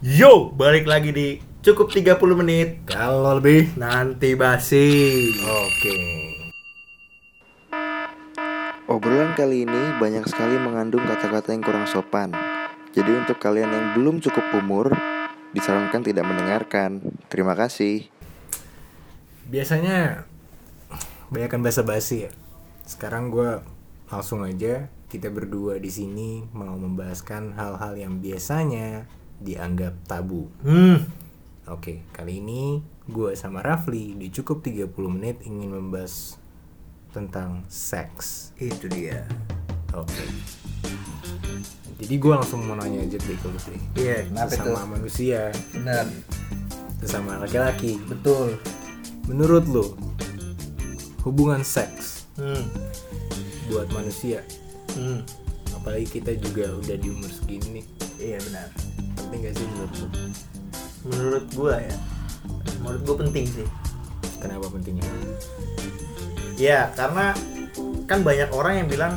Yo, balik lagi di cukup 30 menit Kalau lebih nanti basi. Oke Obrolan kali ini banyak sekali mengandung kata-kata yang kurang sopan. Jadi untuk kalian yang belum cukup umur, disarankan tidak mendengarkan. Terima kasih. Biasanya Banyakan bahasa basi ya Sekarang gue langsung aja Kita berdua di sini mau membahaskan hal-hal yang biasanya dianggap tabu Hmm, Oke, kali ini gue sama Rafli di cukup 30 menit ingin membahas tentang seks itu dia. Oke Jadi gue langsung mau nanya aja deh kalau sih Iya, kenapa itu? Sesama manusia, Benar. sesama laki-laki Betul. Menurut lo hubungan seks Hmm. buat manusia Hmm. apalagi kita juga udah di umur segini Iya benar. Penting gak sih menurut lo Menurut gua ya. Menurut gua penting sih. kenapa pentingnya Ya, karena kan banyak orang yang bilang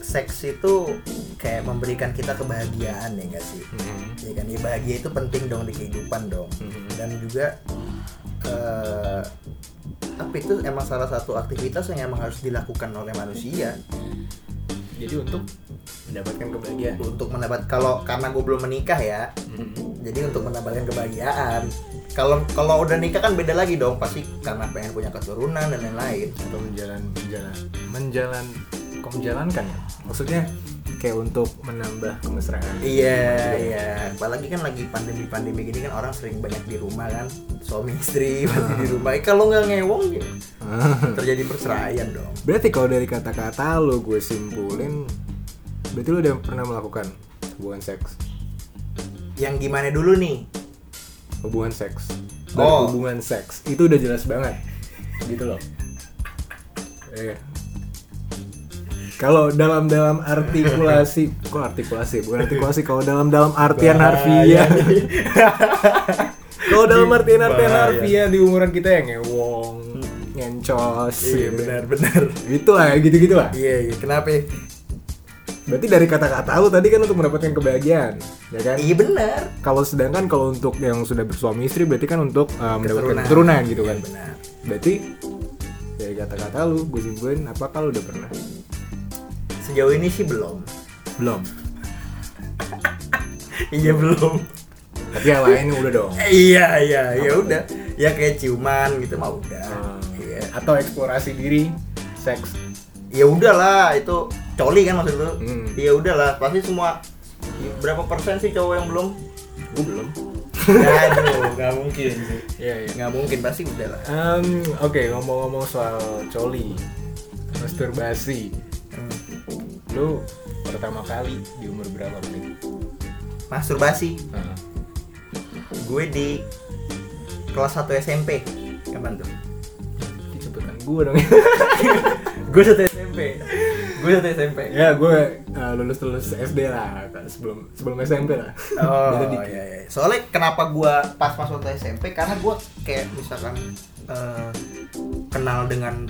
seks itu kayak memberikan kita kebahagiaan ya enggak sih? Mhm. Ya kan, ya bahagia itu penting dong di kehidupan dong. Mhm. Dan juga eh apa itu emang salah satu aktivitas yang emang harus dilakukan oleh manusia jadi untuk mendapatkan kebahagiaan. Untuk mendapat kalau karena gue belum menikah ya Mhm. jadi untuk mendapatkan kebahagiaan kalau kalau udah nikah kan beda lagi dong pasti karena pengen punya keturunan dan lain-lain. Atau menjalan menjalan menjalan kok menjalankan ya? Maksudnya kayak untuk menambah kemesraan. Iya iya. apalagi kan lagi pandemi pandemi gini kan orang sering banyak di rumah kan suami istri masih di rumah. Eh, kalau nggak ngewong ya terjadi perceraian dong. Berarti kalau dari kata-kata lo gue simpulin berarti lo udah pernah melakukan hubungan seks? Yang gimana dulu nih? Hubungan seks. Oh. hubungan seks. Itu udah jelas banget. Gitu loh. Iya. kalau dalam dalam artikulasi kok artikulasi? Bukan artikulasi kalau dalam dalam artian harfiah. Kalau dalam artian artian Bahaya. harfiah di umuran kita yang ngewong ngencos iya gitu. benar-benar gitu lah gitu gitu lah iya iya. Kenapa ya? Berarti dari kata-kata lu tadi kan untuk mendapatkan kebahagiaan ya kan? Iya benar. Kalau sedangkan kalau untuk yang sudah bersuami istri berarti kan untuk uh, mendapatkan Keturunan. gitu kan? Iya, benar. Berarti dari kata-kata lu gue simpulin apakah lu udah pernah? Sejauh ini sih belum. Belum. Iya belum. Tapi yang lain udah dong. Iya iya ya udah. Ya kayak ciuman gitu mah udah. Hmm. iya. Atau eksplorasi diri seks. Ya udahlah itu coli kan maksud lu? Hmm. ya udahlah pasti semua berapa persen sih cowok yang belum? Gue belum. Aduh nggak mungkin sih. Iya iya. Nggak mungkin pasti udah lah. Em, oke ngomong-ngomong soal coli masturbasi. Hmm. lu pertama kali di umur berapa menit? Masturbasi. Nah, gue di kelas 1 SMP kapan tuh? Gue dong. Gue satu SMP gue satu SMP ya gue uh, lulus lulus SD lah sebelum sebelum SMP lah Oh iya, iya. Soalnya kenapa gua pas masuk ke SMP karena gua kayak misalkan eh, kenal dengan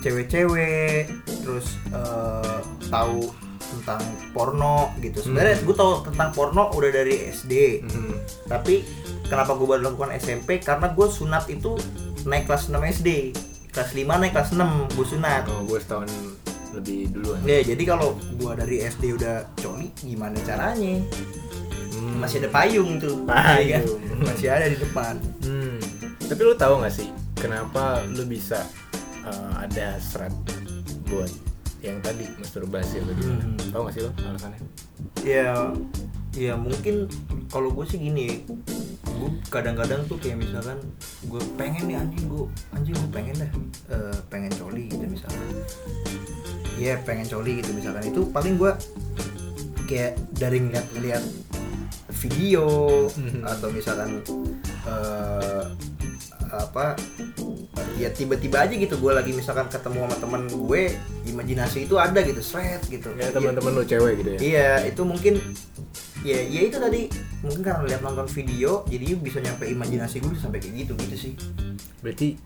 cewek-cewek, terus eh, tahu tentang porno gitu. Sebenarnya Hmm. gua tahu tentang porno udah dari SD. Mhm. Tapi kenapa gua baru lakukan SMP? Karena gua sunat itu naik kelas 6 SD. Kelas 5 naik kelas 6 gua sunat. oh gue setahun lebih duluan Ya, jadi kalau gua dari SD udah coli, gimana caranya? Hmm. Masih ada payung tuh, Payung. ya kan? Masih ada di depan. Hmm. Tapi lu tahu gak sih kenapa lu bisa uh, ada serat buat yang tadi masturbasi atau gimana? Hmm. Tahu gak sih lo alasannya? Ya, ya mungkin kalau gue sih gini, gue kadang-kadang tuh kayak misalkan gue pengen nih anjing gue, anjing gue pengen dah, eh, pengen coli gitu misalkan. Iya pengen coli gitu misalkan itu paling gue kayak dari ngeliat-ngeliat video Mhm. atau misalkan eh, apa ya tiba-tiba aja gitu gue lagi misalkan ketemu sama temen gue imajinasi itu ada gitu seret gitu Ya teman-teman lu cewek gitu ya? Iya, itu mungkin ya ya itu tadi mungkin karena lihat nonton video jadi bisa nyampe imajinasi gue sampai kayak gitu gitu sih. Berarti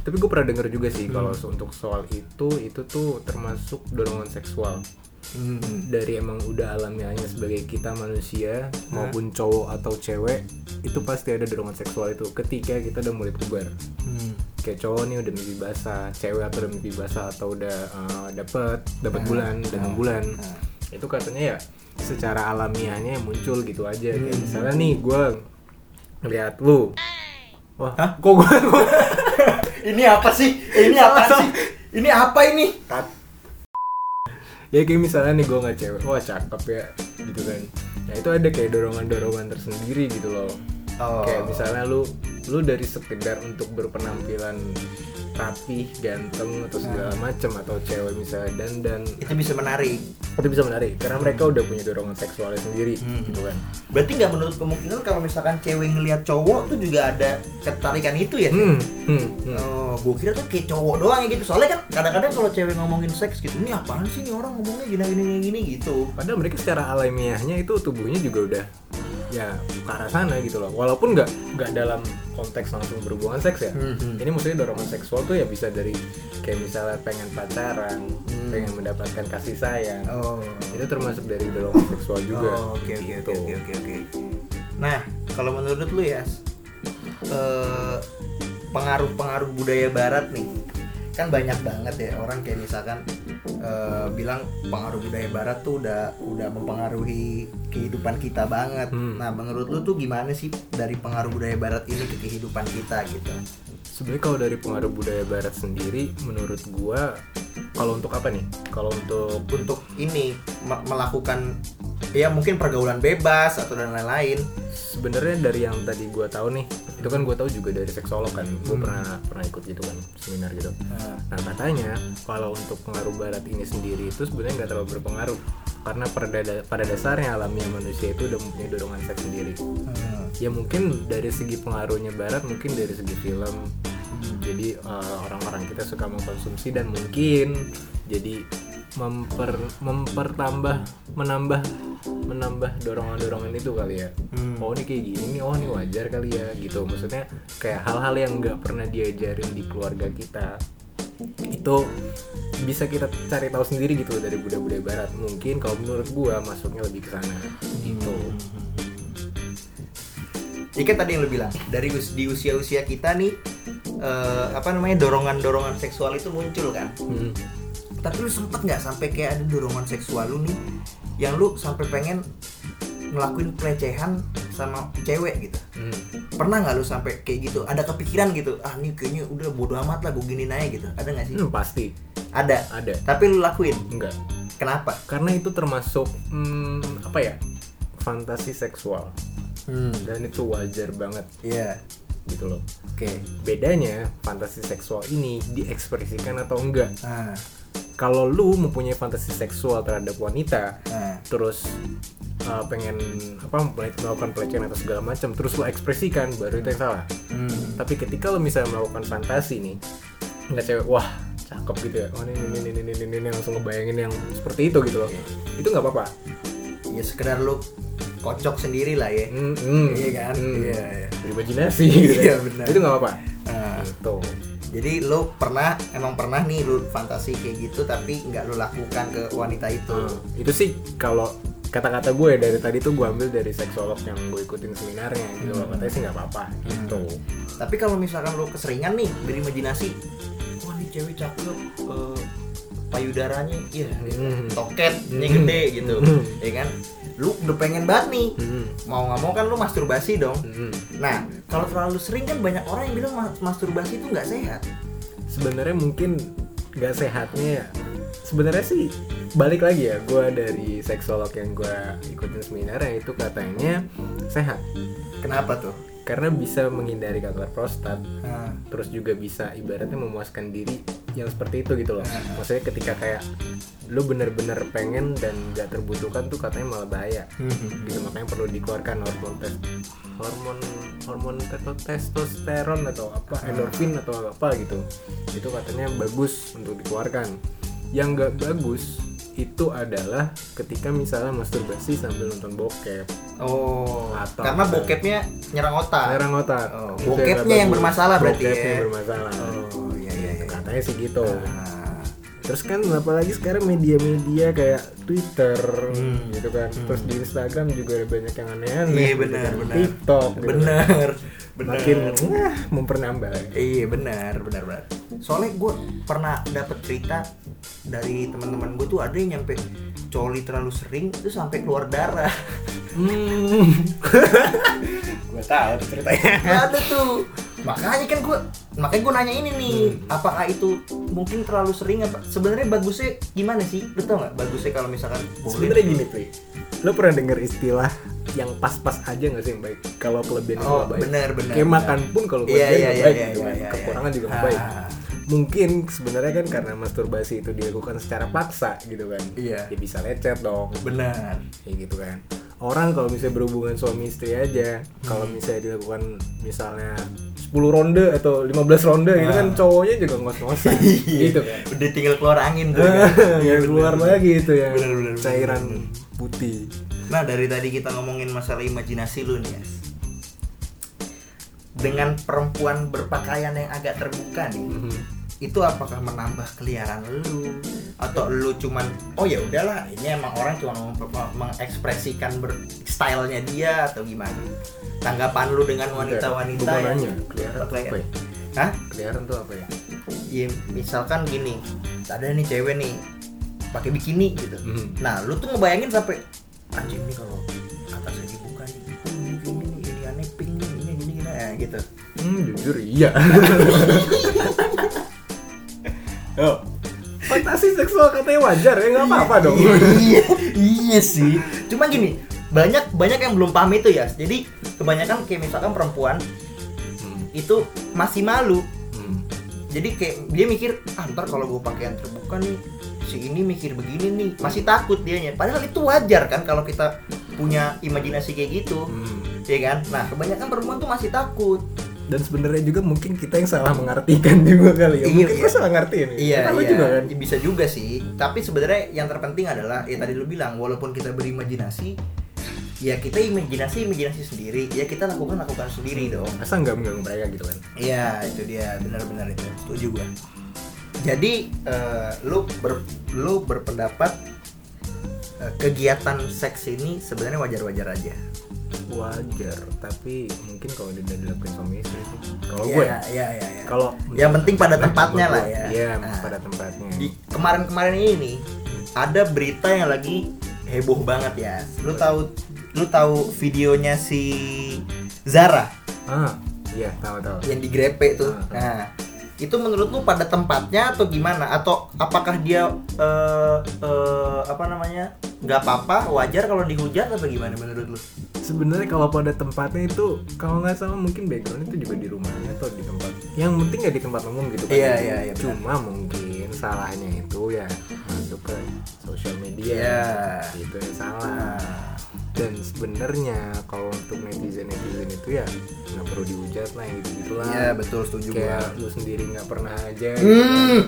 tapi gue pernah denger juga sih Hmm. kalau untuk soal itu itu tuh termasuk dorongan seksual Hmm. dari emang udah alamiahnya sebagai kita manusia maupun cowok atau cewek itu pasti ada dorongan seksual itu ketika kita udah mulai puber Hmm. kayak cowok nih udah mimpi basah cewek atau udah mimpi basah atau udah uh, dapet dapet bulan dan enam bulan itu katanya ya secara alamiahnya muncul gitu aja kayak misalnya nih gue ngeliat lu wah Hah? kok gue Ini apa sih? Ini apa sih? Ini apa ini? ya kayak misalnya nih gue nggak cewek wah cakep ya gitu kan nah itu ada kayak dorongan dorongan tersendiri gitu loh Oh. kayak misalnya lu lu dari sekedar untuk berpenampilan rapih ganteng atau segala macem atau cewek misalnya dan dan Itu bisa menarik. itu bisa menarik karena mereka udah punya dorongan seksualnya sendiri Hmm. gitu kan Berarti nggak menurut kemungkinan kalau misalkan cewek ngelihat cowok tuh juga ada ketarikan itu ya? Hmm, hmm, hmm. Oh, gue kira tuh kayak cowok doang ya gitu. Soalnya kan kadang-kadang kalau cewek ngomongin seks gitu, ini apaan sih nih orang ngomongnya gini gini, gini gitu. padahal mereka secara alamiahnya itu tubuhnya juga udah ya ke arah sana gitu loh walaupun nggak nggak dalam konteks langsung berhubungan seks ya Hmm, ini maksudnya dorongan seksual tuh ya bisa dari kayak misalnya pengen pacaran pengen mendapatkan kasih sayang Oh. itu termasuk dari dorongan seksual juga Oh, oke oke oke Gitu. oke oke oke. Nah, kalau menurut lu ya eh, pengaruh-pengaruh budaya barat nih. Kan banyak banget ya orang kayak misalkan eh, bilang pengaruh budaya barat tuh udah udah mempengaruhi kehidupan kita banget. Hmm. Nah, menurut lu tuh gimana sih dari pengaruh budaya barat ini ke kehidupan kita gitu? sebenarnya kalau dari pengaruh budaya barat sendiri menurut gua kalau untuk apa nih kalau untuk Untuk ini me- melakukan ya mungkin pergaulan bebas atau dan lain-lain. sebenarnya dari yang tadi gua tahu nih itu kan gua tahu juga dari seksolog kan gua pernah pernah ikut gitu kan seminar gitu Nah, Nah katanya kalau untuk pengaruh barat ini sendiri itu sebenarnya nggak terlalu berpengaruh karena pada da- pada dasarnya alamiah manusia itu udah mempunyai dorongan seks sendiri. hmm. Ya mungkin dari segi pengaruhnya barat mungkin dari segi film. Jadi eh, orang-orang kita suka mengkonsumsi dan mungkin jadi memper mempertambah menambah menambah dorongan-dorongan itu kali ya. Hmm. Oh ini kayak gini nih, oh ini wajar kali ya gitu. Maksudnya kayak hal-hal yang nggak pernah diajarin di keluarga kita itu bisa kita cari tahu sendiri gitu dari budaya-budaya barat. Mungkin kalau menurut gua masuknya lebih ke sana gitu. Jadi kan tadi yang lu bilang dari us- di usia-usia kita nih eh, apa namanya dorongan-dorongan seksual itu muncul kan. Hmm. Tapi lu sempet nggak sampai kayak ada dorongan seksual lu nih yang lu sampai pengen ngelakuin pelecehan sama cewek gitu. Hmm. Pernah nggak lu sampai kayak gitu? Ada kepikiran gitu? Ah nih kayaknya udah bodo amat lah gue gini aja gitu. Ada nggak sih? Hmm, pasti Ada. ada. Tapi lu lakuin. Enggak. Kenapa? Karena itu termasuk hmm, apa ya? Fantasi seksual Hmm. dan itu wajar banget Iya. gitu loh. Oke. Bedanya fantasi seksual ini diekspresikan atau enggak. Nah. Kalau lu mempunyai fantasi seksual terhadap wanita, Nah. terus uh, pengen apa melakukan pelecehan atau segala macam, terus lu ekspresikan, baru itu yang salah. Hmm. Tapi ketika lu misalnya melakukan fantasi nih, nggak cewek, wah cakep gitu ya, oh ini ini ini ini ini, ini, langsung ngebayangin yang seperti itu gitu loh, itu nggak apa-apa. Ya sekedar lu kocok sendiri lah ya. Hmm, hmm, Iya kan? hmm. Iya, iya. Berimajinasi gitu Iya, ya. benar. Itu nggak apa-apa. Nah. Gitu. Jadi lu pernah emang pernah nih lu fantasi kayak gitu tapi nggak lu lakukan ke wanita itu. Hmm, itu sih kalau kata-kata gue dari tadi tuh gue ambil dari seksolog yang gue ikutin seminarnya gitu loh katanya sih nggak apa-apa gitu Tapi kalau misalkan lu keseringan nih berimajinasi, wah nih cewek cakep, eh, payudaranya, iya, Hmm. toketnya Hmm. gede gitu, Hmm. ya kan? Lu udah pengen banget nih, Hmm, mau nggak mau kan lu masturbasi dong. hmm. Nah, kalau terlalu sering kan banyak orang yang bilang ma- masturbasi itu nggak sehat. sebenarnya mungkin nggak sehatnya ya. sebenarnya sih balik lagi ya gue dari seksolog yang gue ikutin seminarnya itu katanya sehat Kenapa tuh? karena bisa menghindari kanker prostat Nah, terus juga bisa ibaratnya memuaskan diri yang seperti itu gitu loh maksudnya ketika kayak lu bener-bener pengen dan nggak terbutuhkan tuh katanya malah bahaya hmm. gitu makanya perlu dikeluarkan hormon tes hormon hormon testosteron atau apa endorfin atau apa gitu itu katanya bagus untuk dikeluarkan yang nggak bagus itu adalah ketika misalnya masturbasi sambil nonton bokep Oh, Atau- karena bokepnya nyerang otak. Nyerang otak Oh, bokepnya yang bagus. bermasalah berarti bokepnya ya? yang bermasalah Oh. Katanya sih gitu Nah, terus kan apalagi sekarang media-media kayak Twitter Hmm. gitu kan terus di Instagram juga ada banyak yang aneh-aneh Iya gitu benar kan. benar. TikTok gitu kan. Benar. Benar. makin wah, memperambah Iya benar benar benar. Soalnya gue pernah dapet cerita dari teman-teman gue tuh ada yang nyampe coli terlalu sering itu sampai keluar darah. hmm. gue tahu ceritanya ada tuh. Makanya kan gue makanya gue nanya ini nih, apakah itu mungkin terlalu sering apa? Sebenarnya bagusnya gimana sih? Lu tau nggak bagusnya kalau misalkan sebenarnya gini tuh lo pernah dengar istilah yang pas-pas aja nggak sih yang baik kalau kelebihan Oh baik benar benar. kayak benar. makan pun kalau Iya kelebihan iya nggak iya baik iya gitu kan. iya, kekurangan iya. juga nggak baik mungkin sebenarnya kan karena masturbasi itu dilakukan secara paksa gitu kan Iya. ya bisa lecet dong Benar. kayak gitu kan orang kalau misalnya berhubungan suami istri aja Hmm. kalau misalnya dilakukan misalnya 10 ronde atau 15 ronde gitu kan Ah. cowoknya juga ngos-ngosan gitu kan Udah tinggal keluar angin tuh. kan? ya keluar lagi itu ya Bener, bener, cairan bener. putih Nah dari tadi kita ngomongin masalah imajinasi lu nih Yas Dengan perempuan berpakaian yang agak terbuka nih Mhm. Itu apakah menambah keliaran lu Atau lu cuman Oh ya udahlah ini emang orang cuma mengekspresikan ber stylenya dia atau gimana Tanggapan lu dengan wanita-wanita yang nanya, keliaran apa ya? Hah? Keliaran tuh apa ya? Ya misalkan gini Ada nih cewek nih pakai bikini gitu Mhm. Nah, lu tuh ngebayangin sampai anjing nih kalau atasnya dibuka nih, ini nih, ini aneh pink nih, ini gini gini, nah, gitu. Hmm, jujur iya. Fantasi seksual katanya wajar ya nggak apa-apa dong. iya, iya sih. Cuma gini, banyak banyak yang belum paham itu ya. Jadi kebanyakan kayak misalkan perempuan Hmm, itu masih malu. hmm. Jadi kayak dia mikir, ah ntar kalau gue pakaian terbuka nih, si ini mikir begini nih, masih takut dianya. Padahal itu wajar kan kalau kita punya imajinasi kayak gitu, Hmm. ya kan? Nah kebanyakan perempuan tuh masih takut. Dan sebenarnya juga mungkin kita yang salah mengartikan juga kali ya. Iya, mungkin iya. kita salah ngerti ini. Iya, Kan lu iya. juga kan. bisa juga sih. Tapi sebenarnya yang terpenting adalah ya tadi lu bilang walaupun kita berimajinasi, ya kita imajinasi imajinasi sendiri, ya kita lakukan lakukan sendiri dong. Masa nggak mengganggu mereka gitu kan? Iya, itu dia benar-benar itu. Setuju gua. Jadi eh, lu ber, lu berpendapat kegiatan seks ini sebenarnya wajar-wajar aja. Wajar, tapi mungkin kalau tidak dilakukan suami istri sih. Kalau Iya, gue, iya, iya, iya. kalau Yang penting pada tempatnya lah ya. Iya, Nah. pada tempatnya. di kemarin-kemarin ini ada berita yang lagi heboh banget ya. Lu tahu lu tahu videonya si Zara Ah, iya tahu tahu. yang digrepe tuh. Ah. Nah, itu menurut lu pada tempatnya atau gimana? Atau apakah dia eh, eh, apa namanya? nggak apa-apa, wajar kalau dihujat atau gimana menurut lu? Sebenarnya kalau pada tempatnya itu kalau nggak salah mungkin background itu juga di rumahnya atau di tempat. Yang penting nggak di tempat umum gitu kan. Iya, iya, iya, benar. Cuma mungkin salahnya itu ya masuk ke sosial media. Iya. Itu yang salah. Dan sebenarnya kalau untuk netizen netizen itu ya nggak perlu dihujat lah gitu gitulah. Iya, betul setuju gua. Kayak lu sendiri nggak pernah aja. Hmm,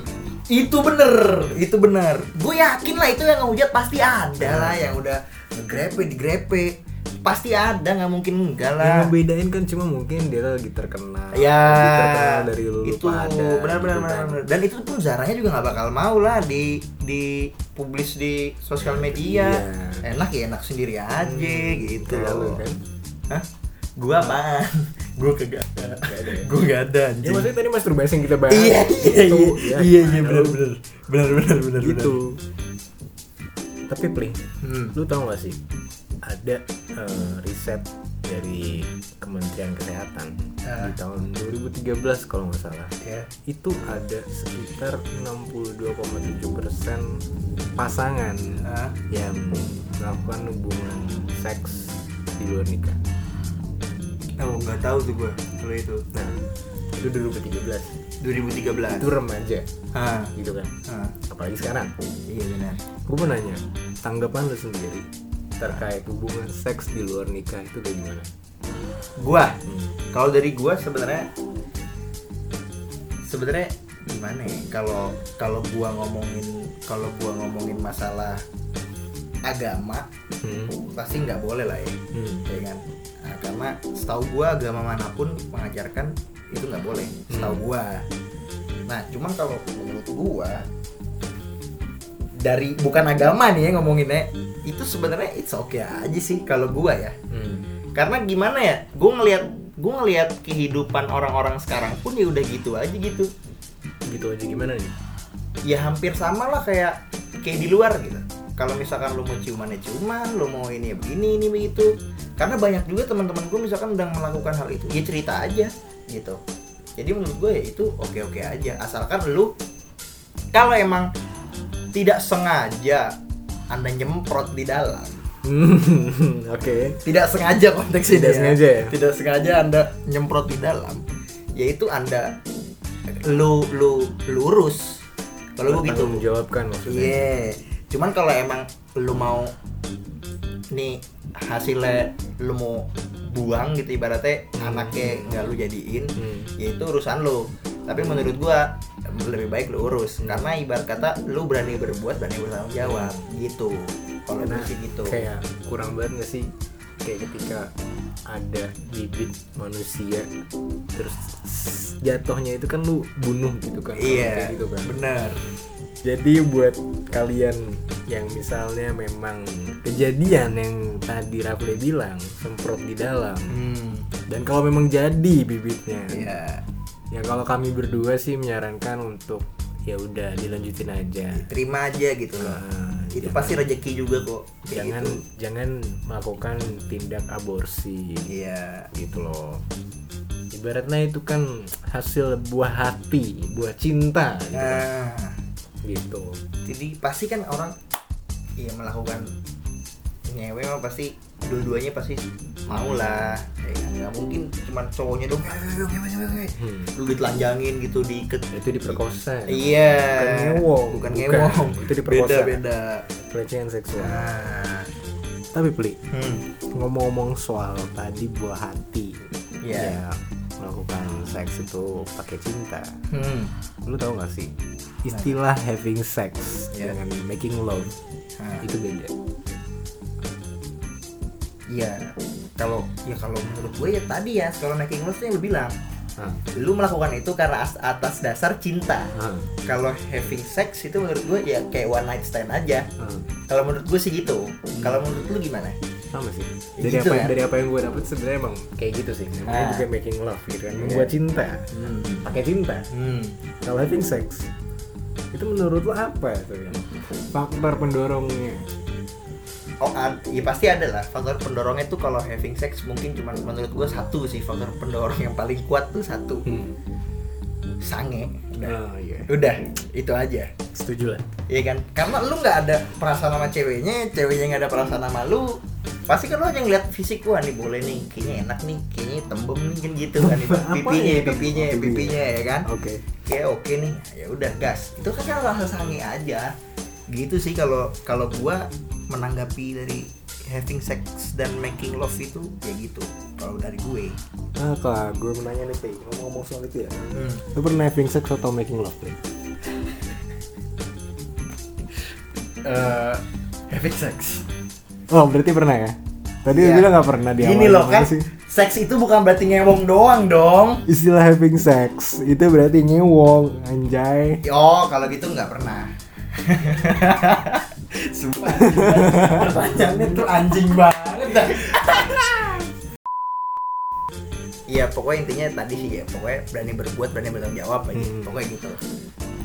itu bener, itu bener. Gue yakin lah itu yang ngehujat pasti ada lah yang udah ngegrepe, digrepe. Pasti ada, nggak mungkin enggak Yang lah. ngebedain kan cuma mungkin dia lagi terkenal. Ya, Lebih terkenal dari lu itu pada. benar benar gitu benar kan. benar. Dan itu pun Zaranya juga nggak bakal mau lah di di publis di sosial media. Iya. Enak ya enak sendiri aja gitu Kayak lu loh. kan. Hah? Gua apaan? Gua kagak ada. Nggak ada ya? Gua ada. Ya anjing. maksudnya tadi masturbasi yang kita bahas. Iya iya itu, iya ya, iya iya tahu. benar benar benar benar benar Gitu. Tapi Pling, Hmm. lu tau gak sih ada eh, riset dari Kementerian Kesehatan Ah. di tahun 2013 kalau nggak salah Ya. itu ada sekitar 62,7% pasangan Ah. yang melakukan hubungan seks di luar nikah. Oh nggak tahu tuh gua kalau itu. Nah, itu 2013 2013. itu remaja Ah. gitu kan. Ah. Apalagi sekarang. Iya benar. Gue mau nanya, tanggapan lu sendiri terkait hubungan seks di luar nikah itu kayak gimana? Gua Hmm. kalau dari gua sebenarnya sebenarnya gimana ya kalau kalau gua ngomongin kalau gua ngomongin masalah agama Hmm. pasti nggak boleh lah ya Hmm. ya kan Nah, setahu gua agama mana pun mengajarkan itu nggak boleh setahu Hmm. gua nah cuman kalau menurut gua dari bukan agama nih ya ngomonginnya. Itu sebenarnya it's okay aja sih kalau gua ya. Hmm. karena gimana ya gue ngelihat gue ngelihat kehidupan orang-orang sekarang pun ya udah gitu aja gitu. Gitu aja gimana nih? Ya hampir sama lah kayak kayak di luar gitu. Kalau misalkan lu mau ciuman ya ciuman lu mau ini ya begini ini begitu. Karena banyak juga teman-teman gue misalkan udah melakukan hal itu ya cerita aja gitu. Jadi menurut gue ya itu oke oke aja. Asalkan lu kalau emang tidak sengaja anda nyemprot di dalam. Hmm, oke. Tidak sengaja konteksnya Tidak ya. sengaja ya? tidak sengaja anda nyemprot di dalam. Yaitu anda lu lu lurus. Kalau gue gitu menjawabkan maksudnya. Iya. Cuman kalau emang lu mau nih hasilnya lu mau buang gitu ibaratnya anaknya nggak lu jadiin Hmm. ya itu urusan lu tapi menurut gua lebih baik lu urus. Karena ibarat kata lu berani berbuat berani bertanggung jawab. Gitu. Kalau gue sih gitu. kayak kurang banget gak sih? Kayak ketika ada bibit manusia terus jatuhnya itu kan lu bunuh gitu kan? Iya gitu kan? bener. Jadi buat kalian yang misalnya memang kejadian yang tadi Rafle bilang semprot di dalam. Hmm, dan kalau memang jadi bibitnya iya ya kalau kami berdua sih menyarankan untuk ya udah dilanjutin aja. Terima aja gitu loh. Nah, itu jangan- pasti rezeki juga kok. Kayak jangan gitu. jangan melakukan tindak aborsi. Iya. Gitu loh. Ibaratnya itu kan hasil buah hati buah cinta gitu, nah gitu. jadi pasti kan orang iya melakukan nyewe mah pasti dua-duanya pasti mau lah ya mungkin cuma cowoknya dong. Hmm. lu ditelanjangin gitu diiket itu diperkosa. Iya. Bukan ngewong. Bukan ngewong. Itu diperkosa. Beda beda. Pelecehan seksual. Nah. Tapi peli hmm. ngomong-ngomong soal tadi buah hati. Iya. ya melakukan seks itu pakai cinta. Hmm. lu tau gak sih? Istilah having sex Iya. dengan making love Nah. itu beda. Iya, kalau ya kalau menurut gue ya tadi ya kalau making love tuh yang lu bilang, Hah. lu melakukan itu karena as- atas dasar cinta. Kalau having sex itu menurut gue ya kayak one night stand aja. Kalau menurut gue sih gitu. Kalau menurut lu gimana? sama sih Ya dari gitu apa ya? dari apa yang gue dapet sebenarnya emang kayak gitu sih namanya Ah. juga making love gitu kan Iya. membuat cinta Hmm. pakai cinta Hmm. kalau having sex itu menurut lo apa tuh ya faktor pendorongnya Oh, ad- ya pasti ada lah faktor pendorongnya tuh kalau having sex mungkin cuma menurut gue satu sih faktor pendorong yang paling kuat tuh satu sange. Udah, oh iya udah itu aja. setuju lah Iya kan? Karena lu nggak ada perasaan sama ceweknya, ceweknya nggak ada perasaan sama lu. Pasti kan lu hanya ngeliat fisik gua nih boleh nih, kayaknya enak nih, kayaknya tembem nih kan gitu kan pipinya, ya? pipinya, pipinya. pipinya ya kan. oke Kayak oke nih, ya udah gas. Itu kan kan rasa sange aja. Gitu sih kalau kalau gua menanggapi dari having sex dan making love itu ya gitu. Kalau dari gue. nah kalau gue mau nanya nih Pi, ngomong-ngomong soal itu ya Hmm. lo pernah having sex atau making love Pi? Eh, having sex. oh berarti pernah ya tadi lu bilang nggak pernah di Gini awal, loh kan, sih? seks itu bukan berarti ngewong doang dong. istilah having sex itu berarti ngewong anjay Oh, kalau gitu nggak pernah. Sumpah, pertanyaannya tuh anjing banget dah. Iya, pokoknya intinya tadi sih ya, pokoknya berani berbuat, berani bertanggung jawab aja. Hmm. Pokoknya gitu.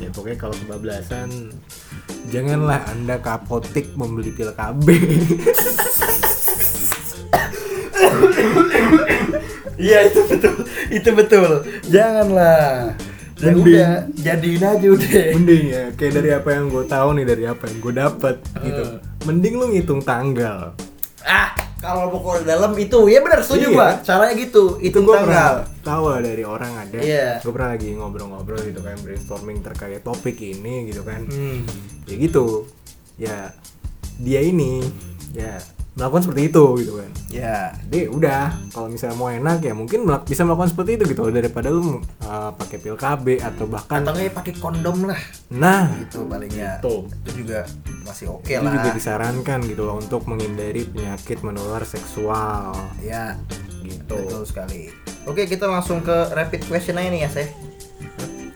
ya pokoknya kalau kebablasan janganlah anda ke apotek membeli pil KB Iya, itu betul. Itu betul. Janganlah. Ya Mending. udah, jadiin aja udah. mending ya kayak dari apa yang gue tahu nih dari apa yang gue dapat gitu Hmm. mending lu ngitung tanggal Ah, kalau pokok dalam itu ya benar setuju Iya. gua. Caranya gitu, itu gue tanggal. pernah tahu lah dari orang ada Iya. gue pernah lagi ngobrol-ngobrol gitu kan brainstorming terkait topik ini gitu kan Hmm. ya gitu ya dia ini ya melakukan seperti itu gitu kan Ya, jadi udah kalau misalnya mau enak ya mungkin melak- bisa melakukan seperti itu gitu daripada lu uh, pakai pil KB atau bahkan atau ya pakai kondom lah. nah Gitu palingnya. Tuh. Itu juga masih oke itu lah. juga disarankan gitu loh untuk menghindari penyakit menular seksual Ya, gitu betul sekali. Oke, kita langsung ke rapid question aja nih ya, Seh.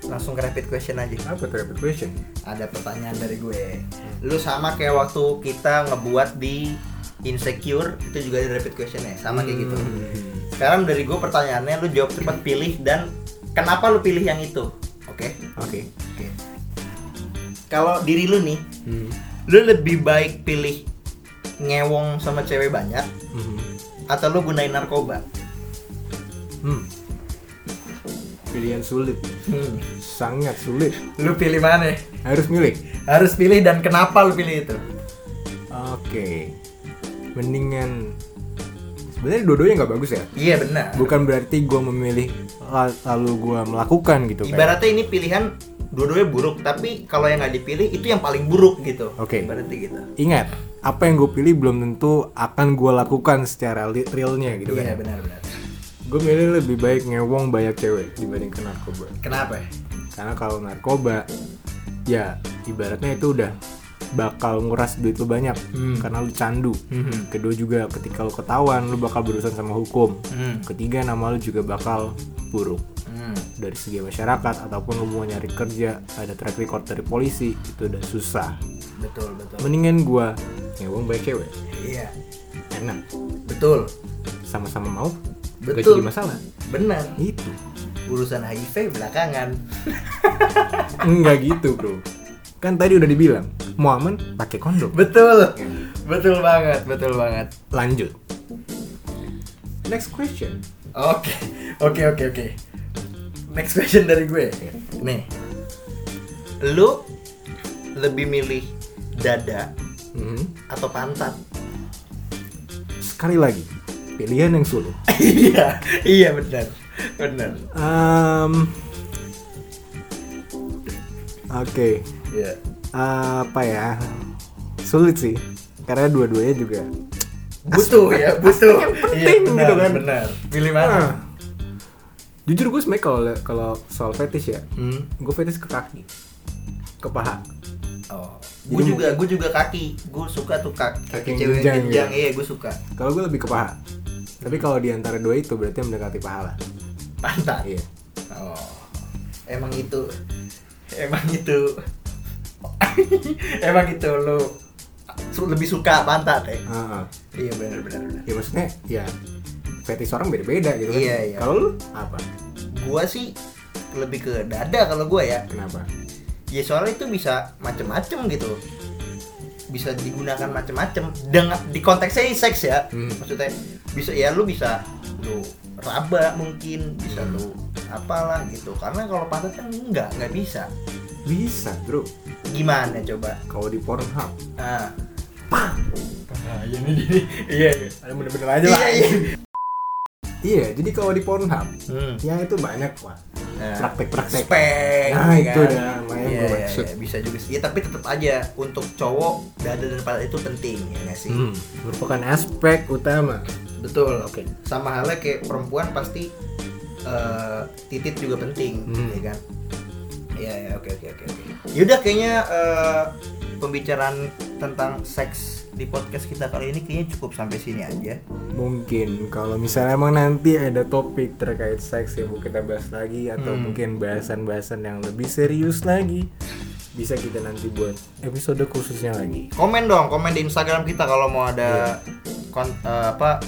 langsung ke rapid question aja apa tuh rapid question ada pertanyaan dari gue lu sama kayak waktu kita ngebuat di insecure itu juga ada rapid question ya sama kayak gitu Hmm. sekarang dari gue pertanyaannya lu jawab cepat pilih dan kenapa lu pilih yang itu oke oke Oke. kalau diri lu nih Hmm. lu lebih baik pilih ngewong sama cewek banyak Hmm. atau lu gunain narkoba Hmm. pilihan sulit Hmm. sangat sulit lu pilih mana harus milih harus pilih dan kenapa lu pilih itu oke mendingan. Sebenarnya dua-duanya nggak bagus ya? Iya benar. Bukan berarti gue memilih la- lalu gue melakukan gitu kan ibaratnya ini pilihan dua-duanya buruk tapi kalau yang nggak dipilih itu yang paling buruk gitu. Oke. berarti gitu. Ingat apa yang gue pilih belum tentu akan gue lakukan secara realnya gitu iya kan benar-benar gue milih lebih baik ngewong banyak cewek dibandingkan narkoba. Kenapa? Karena kalau narkoba ya ibaratnya itu udah bakal nguras duit lu banyak Hmm. karena lu candu. Mhm. kedua juga ketika lu ketahuan lu bakal berurusan sama hukum. Hmm. ketiga nama lu juga bakal buruk. Hmm. dari segi masyarakat ataupun lu mau nyari kerja ada track record dari polisi itu udah susah. Betul betul. Mendingan gua ngewong baik cewek. Iya. Enak. Betul. Sama-sama mau gak Betul. jadi masalah. Benar. Itu. Urusan HIV belakangan. Enggak gitu bro. Kan tadi udah dibilang mau aman pakai kondom. Betul. Betul banget betul banget. Lanjut. Next question. Oke oke oke oke. Next question dari gue. Nih. Lu lebih milih dada Mhm. atau pantat? Sekali lagi pilihan yang sulit. Iya iya benar benar. Em, oke apa ya? Sulit sih. Karena dua-duanya juga butuh ya butuh. Penting iya, benar, gitu kan. benar. Pilih mana? Ah. jujur gue sebenarnya kalau kalau soal fetish ya hmm. gue fetish ke kaki. Ke paha. Oh. Gue juga gue juga kaki. Gue suka tuh kaki, Kaki yang cewek jenjang jenjang. gitu. iya gue suka. Kalau gue lebih ke paha. Tapi kalau di antara dua itu berarti yang mendekati paha lah. Pantat? Iya. Oh. Emang itu emang itu emang itu lo lebih suka pantat ya? Ah. iya benar benar benar. Ya maksudnya ya fetish orang beda-beda gitu kan. Iya, iya. kalau lu? Apa? Gua sih lebih ke dada kalau gua ya. Kenapa? Ya soalnya itu bisa macem-macem gitu. Bisa digunakan macem-macem. Dengan di konteksnya seks ya. Hmm. maksudnya bisa ya lu bisa lu raba mungkin bisa Hmm. lu apalah gitu. Karena kalau pantat kan enggak nggak bisa bisa bro. Gimana coba? Kalau di Pornhub. Ah. Ah ini ini iya iya. Ada bener-bener aja lah. Iya iya. Iya jadi kalau di Pornhub hmm. ya itu banyak pak. Nah, praktek-praktek. Spek Nah, ya itu kan? dah, makanya Iya, gua iya, maksud. iya, bisa juga sih. Ya tapi tetap aja untuk cowok dada dan pantat itu penting ya nggak sih? Hmm, merupakan aspek utama. Betul. Oke. sama halnya kayak perempuan pasti eh, titit juga penting Hmm. ya kan Iya ya oke oke oke yaudah kayaknya eh, pembicaraan tentang seks di podcast kita kali ini kayaknya cukup sampai sini aja mungkin kalau misalnya emang nanti ada topik terkait seks yang mau kita bahas lagi atau Hmm. mungkin bahasan-bahasan yang lebih serius lagi bisa kita nanti buat episode khususnya lagi komen dong komen di Instagram kita kalau mau ada Iya. kon- eh, apa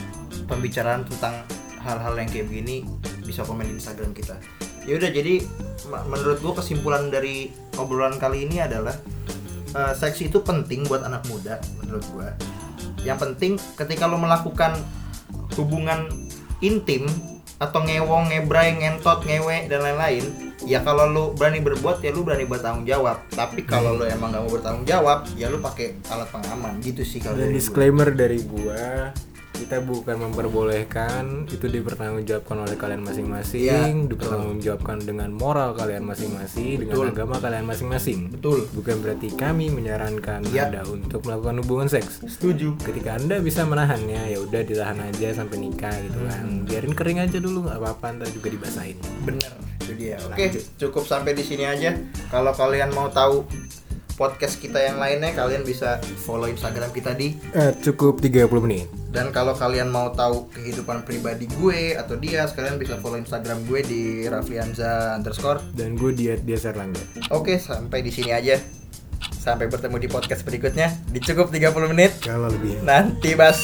pembicaraan tentang hal-hal yang kayak begini bisa komen di Instagram kita ya udah jadi menurut gua kesimpulan dari obrolan kali ini adalah eh, seks itu penting buat anak muda menurut gua. Yang penting ketika lo melakukan hubungan intim atau ngewong, ngebray, ngentot, ngewe dan lain-lain ya kalau lu berani berbuat ya lu berani bertanggung jawab. Tapi kalau lu emang gak mau bertanggung jawab ya lu pakai alat pengaman. Gitu sih kalau dan dari gua. disclaimer dari gua kita bukan memperbolehkan itu dipertanggungjawabkan oleh kalian masing-masing Iya, dipertanggungjawabkan dengan moral kalian masing-masing dengan agama kalian masing-masing. Betul. Bukan berarti kami menyarankan Iya. anda untuk melakukan hubungan seks. Setuju. Ketika anda bisa menahannya ya udah ditahan aja sampai nikah gitu kan. Hmm. biarin kering aja dulu nggak apa-apa ntar juga dibasahin. Bener. Itu dia oke Lanjut. cukup sampai di sini aja. Kalau kalian mau tahu podcast kita yang lainnya kalian bisa follow Instagram kita di Eh, cukup 30 menit. dan kalau kalian mau tahu kehidupan pribadi gue atau dia sekalian bisa follow Instagram gue di Raflianza underscore. Dan gue dia Serlangga. Oke sampai di sini aja. Sampai bertemu di podcast berikutnya Di cukup 30 menit. Kalau lebih. Nanti bas